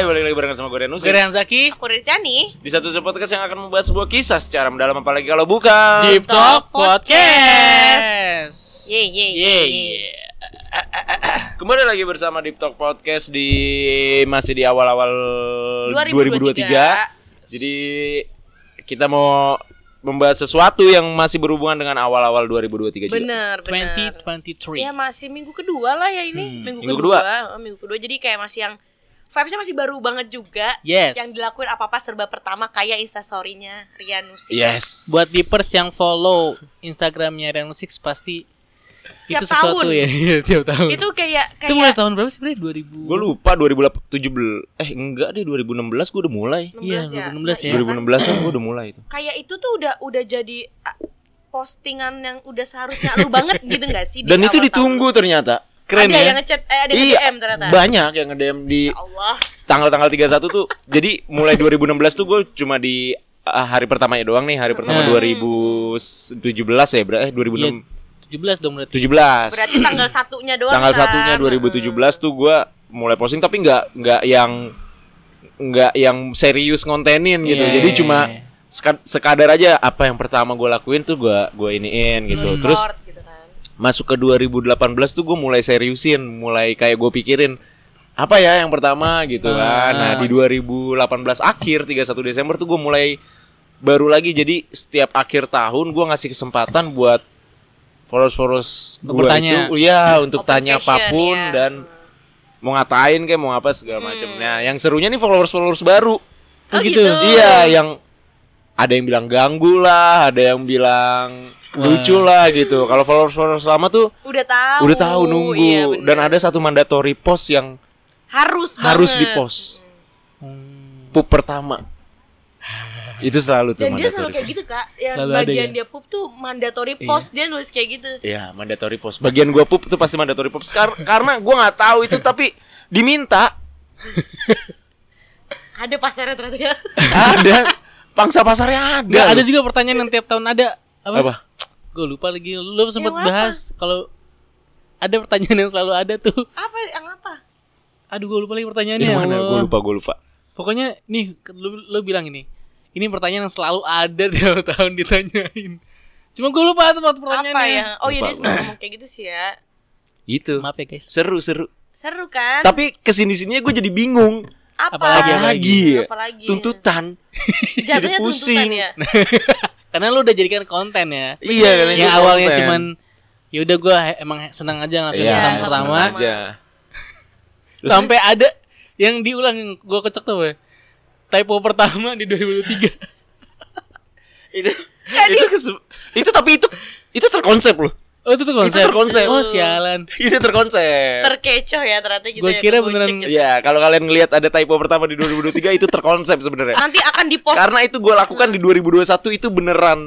Hai, balik lagi barengan sama gue Renus Gue Zaki Aku Rizani Di satu satu podcast yang akan membahas sebuah kisah secara mendalam apalagi kalau bukan Deep Talk Podcast Ye, ye, Ye, ye. ye. Kembali lagi bersama Deep Talk Podcast di masih di awal-awal 2023. 2023. Jadi kita mau membahas sesuatu yang masih berhubungan dengan awal-awal 2023 juga. Bener, bener 2023 Ya masih minggu kedua lah ya ini Hmm. Minggu, Minggu kedua. kedua. Oh, Minggu kedua jadi kayak masih yang Vibesnya masih baru banget juga Yes Yang dilakuin apa-apa serba pertama Kayak instastorynya Rian Musik Yes. Buat Deepers yang follow Instagramnya Rian Musik pasti Tiap Itu sesuatu tahun. ya Iya, Tiap tahun Itu kayak Itu mulai kayak tahun berapa sih? 2000 Gue lupa 2017 eh enggak deh 2016 gue udah mulai. 16 Iya, ya. 2016 ya. Nah, iya kan? 2016 kan gue udah mulai itu. Kayak itu tuh udah udah jadi ah, postingan yang udah seharusnya lu banget gitu gak sih di Dan itu ditunggu ternyata. Keren ada ya yang ngechat eh, ada yang Iya, DM ternyata banyak yang nge-DM di Allah tanggal-tanggal 31 tuh. jadi mulai 2016 tuh gue cuma di ah, hari pertamanya doang nih, hari pertama Nah. 2017 ya, berarti eh 2006 17 dong berarti 17. Berarti tanggal satunya doang tanggal kan? satunya 2017 tuh gue mulai posting tapi nggak nggak yang nggak yang serius ngontenin gitu. Iya, Jadi iya, cuma iya. seka- sekadar aja apa yang pertama gue lakuin tuh gue gue iniin gitu. Hmm. Terus. Masuk ke 2018 tuh gue mulai seriusin, mulai kayak gue pikirin apa ya yang pertama gitu kan. Nah, Ah. di 2018 akhir 31 Desember tuh gue mulai baru lagi jadi setiap akhir tahun gue ngasih kesempatan buat followers-followers gue bertanya. itu ya untuk Open tanya apa pun ya. dan mau ngatain kayak mau apa segala Hmm. macam. Nah, yang serunya nih followers-followers baru. Oh, gitu? Iya, yang ada yang bilang ganggu lah, ada yang bilang Lucu lah gitu. Kalau followers-followers lama tuh Udah tahu. udah tahu nunggu Iya, bener. dan ada satu mandatory post yang harus harus banget. di-post. Hmm. pup pertama. Itu selalu tuh Dan dia selalu kayak post. gitu kak Yang Selalu ada bagian ya? dia pup tuh mandatory Iya. post Dia nulis kayak gitu Iya, mandatory post. Bagian gua pup tuh pasti mandatory post Kar- karena gua nggak tahu itu tapi diminta Ada pasarnya ternyata ya ada pangsa pasarnya ada. Nggak, ada juga pertanyaan yang tiap tahun ada Apa? apa? Gue lupa lagi Lu sempet Yang apa? bahas Kalau ada pertanyaan yang selalu ada tuh Apa yang apa? Aduh gue lupa lagi pertanyaannya Yang ya mana? Gua lupa, gua lupa. Pokoknya nih lu, lu bilang ini Ini pertanyaan yang selalu ada tiap tahun ditanyain Cuma gue lupa tuh waktu Apa pertanyaannya ya? Oh iya dia sempat ngomong kayak gitu sih ya Gitu. Maaf ya guys Seru, seru. Seru kan? Tapi ke sini sininya gue jadi bingung. apa? apalagi, apalagi? Apalagi? Tuntutan. Jadi pusing. tuntutan ya Karena lu udah jadikan konten ya Iya, kan Yang awalnya cuman ya udah gue emang senang aja ngelakuin Iya, pertama pertama aja. sampai ada yang diulang yang gue kecek tuh we. typo pertama di 2003 itu itu itu tapi itu itu terkonsep loh. Oh itu tuh konsep Itu terkonsep. oh sialan Itu terkonsep. Terkecoh ya ternyata gitu Gua ya kira beneran- gitu. Iya, kalau kalian ngelihat ada typo pertama di 2023 itu terkonsep sebenarnya. Nanti akan di post Karena itu gue lakukan di 2021 itu beneran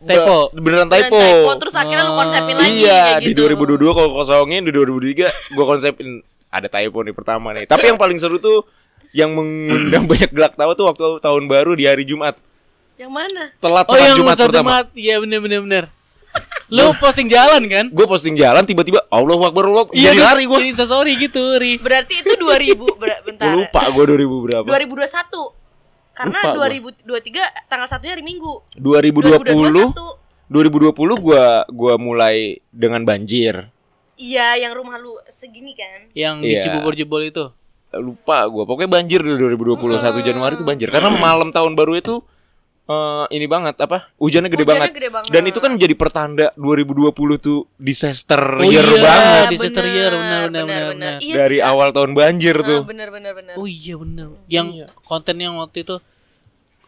Typo. Beneran Beneran typo. Terus akhirnya lu Oh. konsepin lagi iya, kayak di gitu. 2022 kalau kosongin di 2023 gue konsepin ada typo nih pertama nih. Tapi yang paling seru tuh yang mengundang banyak gelak tawa tuh waktu tahun baru di hari Jumat. Yang mana? Telat oh yang Jumat Jumat pertama. Jumat iya bener bener bener lu posting jalan kan Gue posting jalan tiba-tiba Allahu Akbar Akbar. iya Jadi lari gue. jadi story gitu ri Berarti itu 2000 ber- bentar. Gue lupa gue 2000 berapa. 2021. Karena Lupa gua. 2023 tanggal satunya hari Minggu. 2020 2021. 2020 gua gua mulai dengan banjir. Iya, yang rumah lu segini kan. yang Iya. di Cibubur jebol itu Lupa gua. Pokoknya banjir di 2021 Hmm. Januari itu banjir. Karena malam tahun baru itu eh, ini banget apa? Hujannya gede Hujannya banget. gede banget. Dan itu kan menjadi pertanda 2020 tuh disaster Oh year iya, banget disaster year, benar, benar, benar, benar. Iya dari sih, Kak. awal tahun banjir Ah, tuh. bener bener bener. oh iya bener yang Iya. konten yang waktu itu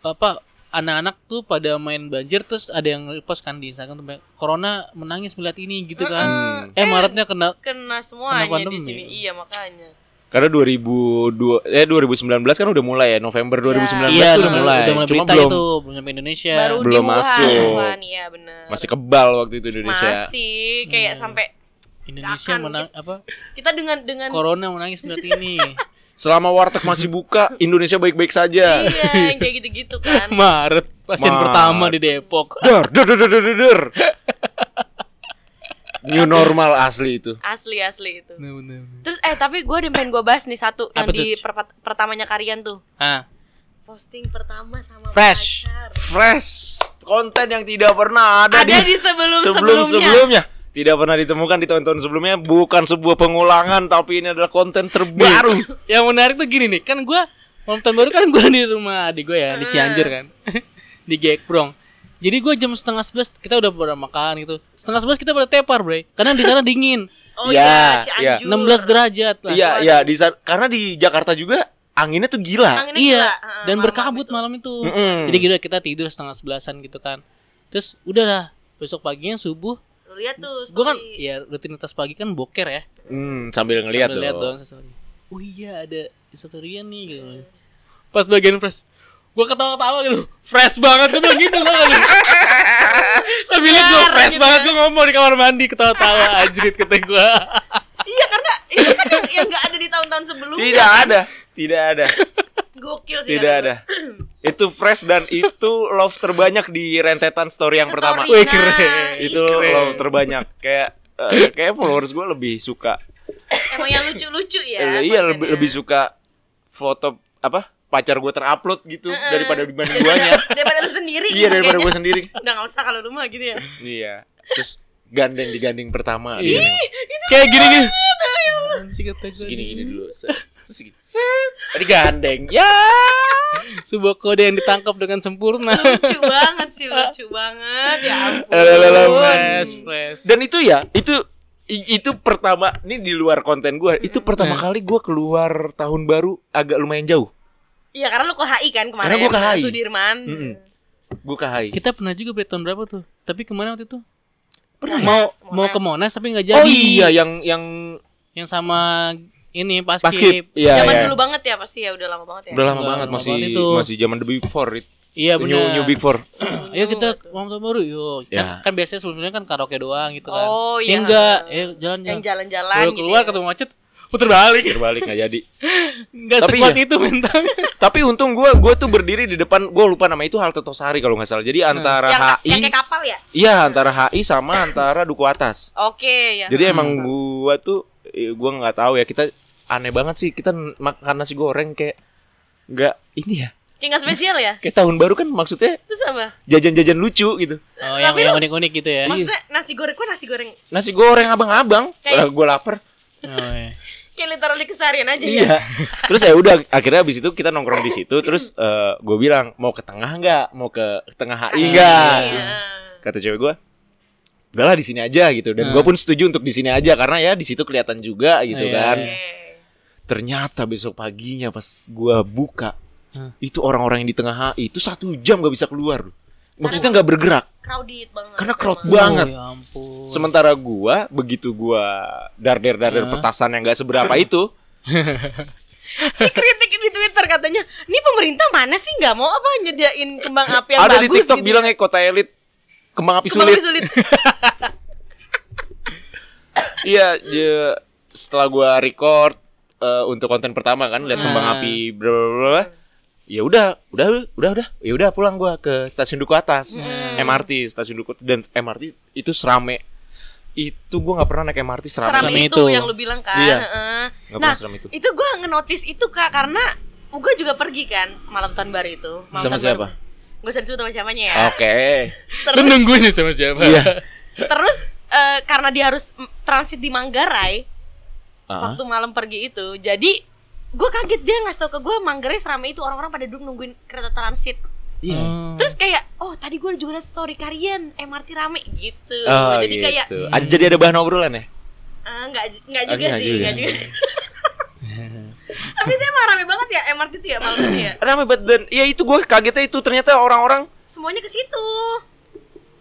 apa anak-anak tuh pada main banjir terus ada yang post kan di Instagram tuh corona menangis melihat ini gitu kan Hmm. eh Maretnya kena Kena semuanya Kena di sini. Iya, makanya. Karena 2002 eh 2019 kan udah mulai ya November 2019 iya tuh udah mulai. udah mulai Cuma berita belum itu belum sampai Indonesia Baru Belum Wuhan, masuk. Wuhan, iya bener. masih kebal waktu itu Indonesia. Masih kayak Hmm. sampai Indonesia Akan menang apa kita dengan dengan corona menangis melihat ini Selama warteg masih buka, Indonesia baik-baik saja. iya kayak gitu-gitu kan. Maret pasien Maret. pertama di Depok der, der, der, der, der. New normal asli itu. Asli asli itu. Bener, bener, bener. Terus eh tapi gue ada yang pengen gue bahas nih satu yang Apa di perpa- pertamanya Karian tuh. Ah, Posting pertama sama Fresh. pacar. Fresh. Konten yang tidak pernah ada, Ada di di sebelum sebelum sebelumnya. sebelumnya. Tidak pernah ditemukan di tahun-tahun sebelumnya. Bukan sebuah pengulangan, tapi ini adalah konten terbaru. yang menarik tuh gini nih, kan gua malam tahun baru kan gua di rumah adik gue ya di Cianjur kan, di Gekprong. Jadi gua jam setengah sebelas kita udah pada makan gitu. Setengah sebelas kita pada tepar bre, karena di sana dingin, Oh Ya, iya, ya. Cianjur. 16 derajat lah. Iya, iya di karena di Jakarta juga anginnya tuh gila. Anginnya Iya, gila. Dan malam-malam berkabut itu. malam itu. Mm-mm. Jadi gitu kita tidur setengah sebelasan gitu kan. Terus udah lah besok paginya subuh lihat tuh gue kan story. ya rutinitas pagi kan boker ya Hmm, sambil ngelihat Sambil lihat tuh. doang story. oh iya ada instastoryan nih gitu pas bagian fresh gue ketawa-tawa gitu fresh banget gue bilang gitu loh sambil lihat gue fresh gitu banget kan. gue ngomong di kamar mandi ketawa-tawa anjrit kata gue Iya karena itu kan yang, yang gak ada di tahun-tahun sebelumnya. Tidak ada, tidak ada, Gokil sih. tidak ada. Itu fresh dan itu love terbanyak di rentetan story yang Story. pertama. Wih, Nah, keren. Itu Keren. love terbanyak. Kayak eh, kayak followers gue lebih suka. Emang yang lucu-lucu ya. eh, iya lebih lebih suka foto apa pacar gue terupload gitu Heeh. daripada dibanding Daripada- guanya. Daripada lu sendiri. iya gitu daripada kayaknya. gue sendiri. Udah gak usah kalau rumah gitu ya. Iya. Terus gandeng digandeng pertama. Iya. Gini. kayak gini gini Terus gini-gini dulu. set. Terus gini. Tadi gandeng. Ya. sebuah kode yang ditangkap dengan sempurna Lucu banget sih, lucu banget. Ya ampun. Fresh fresh Dan itu ya, itu i- itu pertama ini di luar konten gue. Itu pertama Eh. kali gue keluar tahun baru agak lumayan jauh. Iya karena lu ke HI kan kemarin. Karena gua ke HI. Sudirman. Mm-mm. Gue ke HI. kita pernah juga bre tahun berapa tuh tapi ke mana waktu itu Monas, mau Monas. mau ke Monas tapi nggak jadi Oh iya, yang yang yang sama ini pas paskib. Iya, Zaman iya. dulu banget ya pasti ya udah lama banget ya. Udah lama Udah banget lama masih banget itu. masih zaman the big four it. iya new, benar new big four. ayo kita mau tahun baru yuk Ya. kan, kan biasanya sebelumnya kan karaoke doang gitu kan Oh Ya iya. enggak eh jalan Yang jalan jalan-jalan gitu. keluar ya. ketemu macet puter balik Terbalik nggak jadi. nggak Tapi sekuat iya. itu mentalnya Tapi untung gue gue tuh berdiri di depan gue lupa nama itu halte Tosari kalau nggak salah. Jadi antara yang, HI yang kayak kapal ya? Iya antara HI sama antara Duku Atas. Oke ya. Jadi emang gua tuh eh, gua nggak tahu ya kita aneh banget sih kita makan nasi goreng kayak nggak ini ya Kayak nggak spesial ya? kayak tahun baru kan maksudnya Terus apa? jajan-jajan lucu gitu oh yang Tapi yang unik-unik gitu ya Maksudnya nasi goreng kok nasi goreng nasi goreng abang-abang Kayak- gua lapar oh, iya. Kayak literally kesarian aja ya. iya terus ya udah akhirnya abis itu kita nongkrong di situ terus eh, gua bilang mau ke tengah nggak mau ke tengah HI nggak Iya. Terus kata cewek gua udahlah di sini aja gitu dan Hmm. gua pun setuju untuk di sini aja karena ya di situ kelihatan juga gitu Iya, kan iya. Ternyata besok paginya pas gua buka Hah. itu orang-orang yang di tengah HI itu satu jam gak bisa keluar loh. Maksudnya nggak bergerak Crowded banget. Karena crowd emang. banget. oh, ya ampun sementara gua begitu gua darder darder Hah? petasan yang gak seberapa itu Ini kritik di Twitter katanya, "Ini pemerintah mana sih nggak mau apa nyediain kembang api yang ada bagus?" di TikTok gitu. bilang ya kota elit kembang api Kembang sulit api sulit. iya ya, setelah gua record eh, untuk konten pertama kan lihat kembang Hmm. api bla bla bla ya udah udah udah udah ya udah pulang gua ke stasiun Duku Atas Hmm. MRT stasiun Duku dan MRT itu serame itu gua nggak pernah naik MRT serame Seram Seram itu, itu. yang lu bilang kan. Iya. Heeh. nggak Nah, pernah seram itu itu gue ngenotis itu kak karena gue juga pergi kan malam tahun baru itu. Malam sama tahun siapa Gue usah disebut sama siapanya ya. oke lu Terus, nungguin nih sama siapa Iya. terus eh, karena dia harus transit di Manggarai waktu malam pergi itu, jadi gue kaget dia ngasih tau ke gue Manggarai serame itu orang-orang pada duduk nungguin kereta transit. Iya. Hmm. Terus kayak, oh tadi gue juga liat story kalian MRT rame gitu. Oh, jadi gitu. kayak Ada jadi ada bahan obrolan ya? eh, nggak nggak Oh, juga nggak sih, juga. nggak juga. Tapi itu emang rame banget ya MRT itu ya malam itu ya. Rame banget dan ya itu gue kagetnya itu ternyata orang-orang Semuanya ke situ.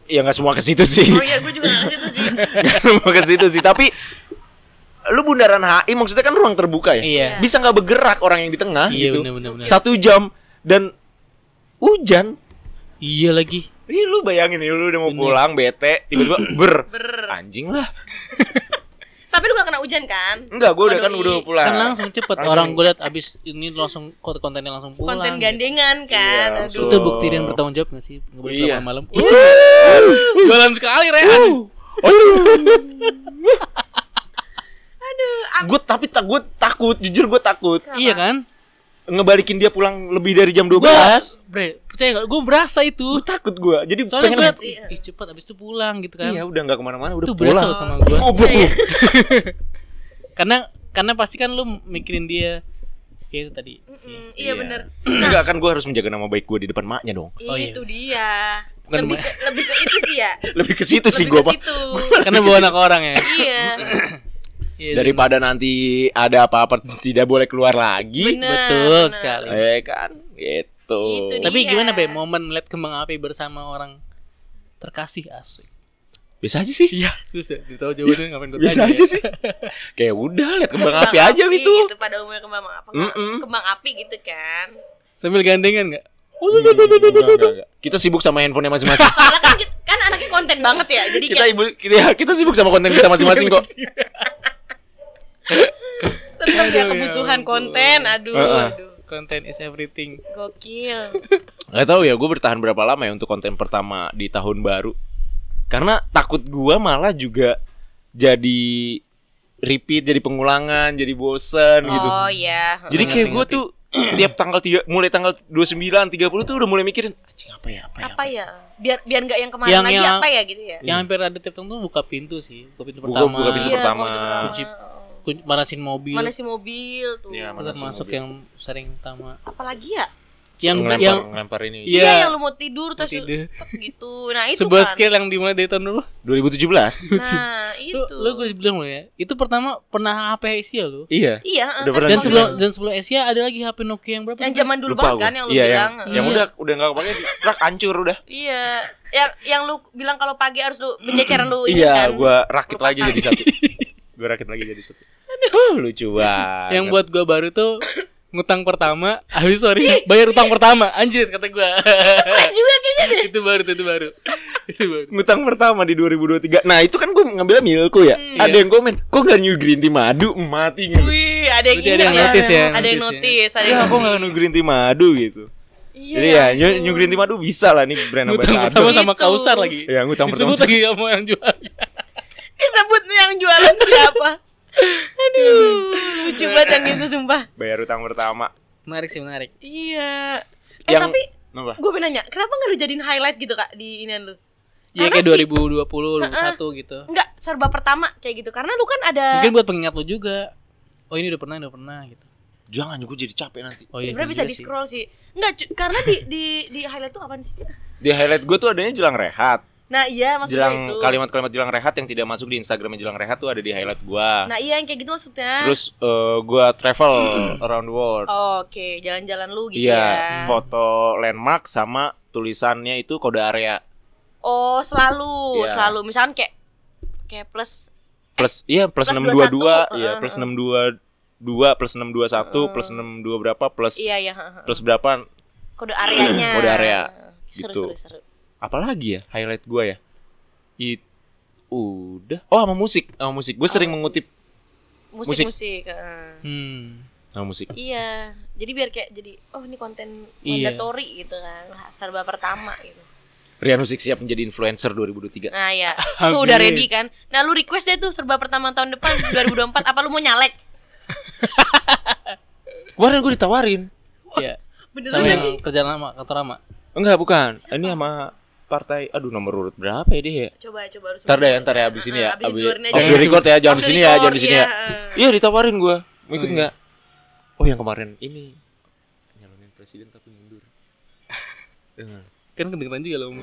ya nggak semua ke situ sih. Oh iya, gue juga nggak ke situ sih. Nggak semua ke situ sih, tapi lu bundaran HI maksudnya kan ruang terbuka ya. iya Bisa nggak bergerak orang yang di tengah iya gitu. benar benar Satu jam dan hujan. iya lagi Ih lu bayangin nih lu udah mau Bener. pulang bete tiba-tiba ber Ber. anjing lah. Tapi lu gak kena hujan kan? Enggak, gue udah kan udah pulang. kan langsung cepet Langsung. orang gue liat abis ini langsung kont- kontennya langsung pulang Konten gandengan kan. Iya, Aduh. itu bukti dan bertanggung jawab gak sih nggak boleh Iya. malam jualan sekali Rehan Aduh. Aduh, aku Gue tapi tak gue takut, jujur gue takut Iya kan? ngebalikin dia pulang lebih dari jam 12. Gua, bre, percaya gak? Gue berasa itu. Gue takut gue. Jadi Soalnya pengen gue sih. ih cepet abis itu pulang gitu kan. Iya, udah nggak ke mana-mana, udah itu berasa pulang. loh sama gue. Goblok lu. Karena karena pasti kan lu mikirin dia ya itu tadi Mm-mm, sih. iya bener Enggak kan gue harus menjaga nama baik gue di depan maknya dong. Oh, iya. Itu dia Bukan lebih ke, lebih ke itu sih ya Lebih ke situ sih Lebih gue ke pak. Karena bawa anak orang ya. Iya Iya, Daripada nanti ada apa-apa tidak boleh keluar lagi. Bener Betul bener. sekali. Eh kan, gitu. Itu dia. Tapi gimana be momen melihat kembang api bersama orang terkasih asik. Biasa aja sih. Iya, terus deh, tahu jawabannya ngapain gue Biasa tanya aja ya? sih. Kayak udah lihat kembang Kembang api aja gitu. pada umumnya kembang apa kembang api gitu kan Sambil gandengan enggak? Enggak, enggak, enggak. Kita sibuk sama handphonenya masing-masing. soalnya kan kan anaknya konten banget ya jadi kita kayak ibu kita ya, kita sibuk sama konten kita masing-masing kok. Tetap ya ya kebutuhan ampun. konten aduh Heeh. aduh Content is everything. gokil Gak tahu ya, gue bertahan berapa lama ya untuk konten pertama di tahun baru. Karena takut gue malah juga jadi repeat, jadi pengulangan, jadi bosen gitu. oh iya Jadi kayak gue tuh tiap tanggal tiga, mulai tanggal 29, 30 tuh udah mulai mikirin anjing apa ya, apa ya. apa ya biar biar nggak yang kemarin Yang- lagi yang- apa ya gitu ya Yang hampir ada tiap tahun tuh buka pintu sih, buka pintu Buka- pertama. buka pintu Iya, pertama. mau Kunci- pertama. Manasin mobil. mana si mobil tuh Iya, Manasin termasuk mobil. yang sering utama. apalagi ya Yang ngelempar, yang ngelempar ini. Iya. iya yang lu mau tidur terus tidur. gitu nah itu Sebuah kan skill yang dimulai dari tahun dulu. 2017. nah itu Lu, lu gue bilang lo ya. Itu pertama pernah HP Asia lo. iya. iya Udah kan pernah Dan sebelum dan sebelum Asia ada lagi HP Nokia yang berapa? yang zaman dulu Lupa banget kan yang lu iya, bilang yang, yang Iya. udah udah enggak kepake rak hancur udah. iya yang yang lu bilang kalau pagi harus lu bececeran lu ini Iya, kan gua rakit Lu lagi jadi satu. gua rakit lagi jadi satu. Aduh, lucu banget. yang buat gua baru tuh ngutang pertama, habis sorry, bayar utang pertama. Anjir kata gua. Pas juga kayaknya deh itu baru itu baru. Itu baru. ngutang pertama di 2023. Nah, itu kan gua ngambilnya milku ya. Hmm. Ada Iya. yang komen, "Kok nggak new green tea madu?" Mati gitu. Wih, ada yang Berarti ini ada yang ya. notice ya, Ada yang notice ya. ada Ya, yang kok nggak new green tea madu gitu. Iya, Jadi ya, new, new green tea madu bisa lah nih brand Ngutang ambassador. pertama sama Gitu. Kausar lagi. Ya, ngutang pertama. Disebut lagi kamu yang jual. Disebut yang jualan siapa? Aduh, lucu banget yang itu sumpah. Bayar utang pertama. Menarik sih, menarik. Iya. Eh Yang- tapi gue pengen nanya, kenapa nggak lu jadiin highlight gitu kak di inian lu? Ya Karena kayak sih- 2020, 2021 gitu. Enggak serba pertama kayak gitu, karena lu kan ada. Mungkin buat pengingat lo juga. Oh ini udah pernah, udah pernah gitu. Jangan, gue jadi capek nanti. Oh iya. Sebenarnya bisa juga di sih. scroll sih. Enggak, karena di di di highlight tuh apaan sih? Di highlight gue tuh adanya jelang rehat. Nah iya maksudnya Jelang itu. kalimat-kalimat jelang rehat yang tidak masuk di Instagramnya jelang rehat tuh ada di highlight gua. Nah iya yang kayak gitu maksudnya. Terus eh, gua travel around the world. Oh, Oke, jalan-jalan lu gitu iya, ya. foto landmark sama tulisannya itu kode area. Oh selalu, Iya. selalu. Misalkan kayak kayak plus Plus iya plus, Plus 622, 21, iya uh, plus uh. 622 plus 621 Uh. plus 62 berapa plus iya iya. plus berapa Kode areanya. Kode area. Gitu. seru seru. Apalagi ya highlight gua ya. It udah. Oh, sama musik, sama musik. Gue sering Oh. mengutip Musik musik. heeh. Hmm. sama musik. Iya. Jadi biar kayak jadi oh ini konten Iya. mandatory gitu kan. Serba pertama gitu. Rian Musik siap menjadi influencer 2023. Nah ya, tuh udah ready kan. Nah lu request deh tuh serba pertama tahun depan 2024 apa lu mau nyalek? Kemarin gue ditawarin. Iya. Beneran Sama yang kerjaan lama, kantor lama. Enggak, bukan. Ini sama partai. Aduh, nomor urut berapa ya dia ya? Coba coba harus. Ntar deh, ntar ya abis ini ya. Abis Abis, off the record ya, jangan di sini ya, jangan di sini ya. iya. Iya, ditawarin gua. Mau ikut Oh, iya. enggak? Oh, yang kemarin ini nyalonin presiden tapi mundur. Dengar. Kan kedengeran juga lo.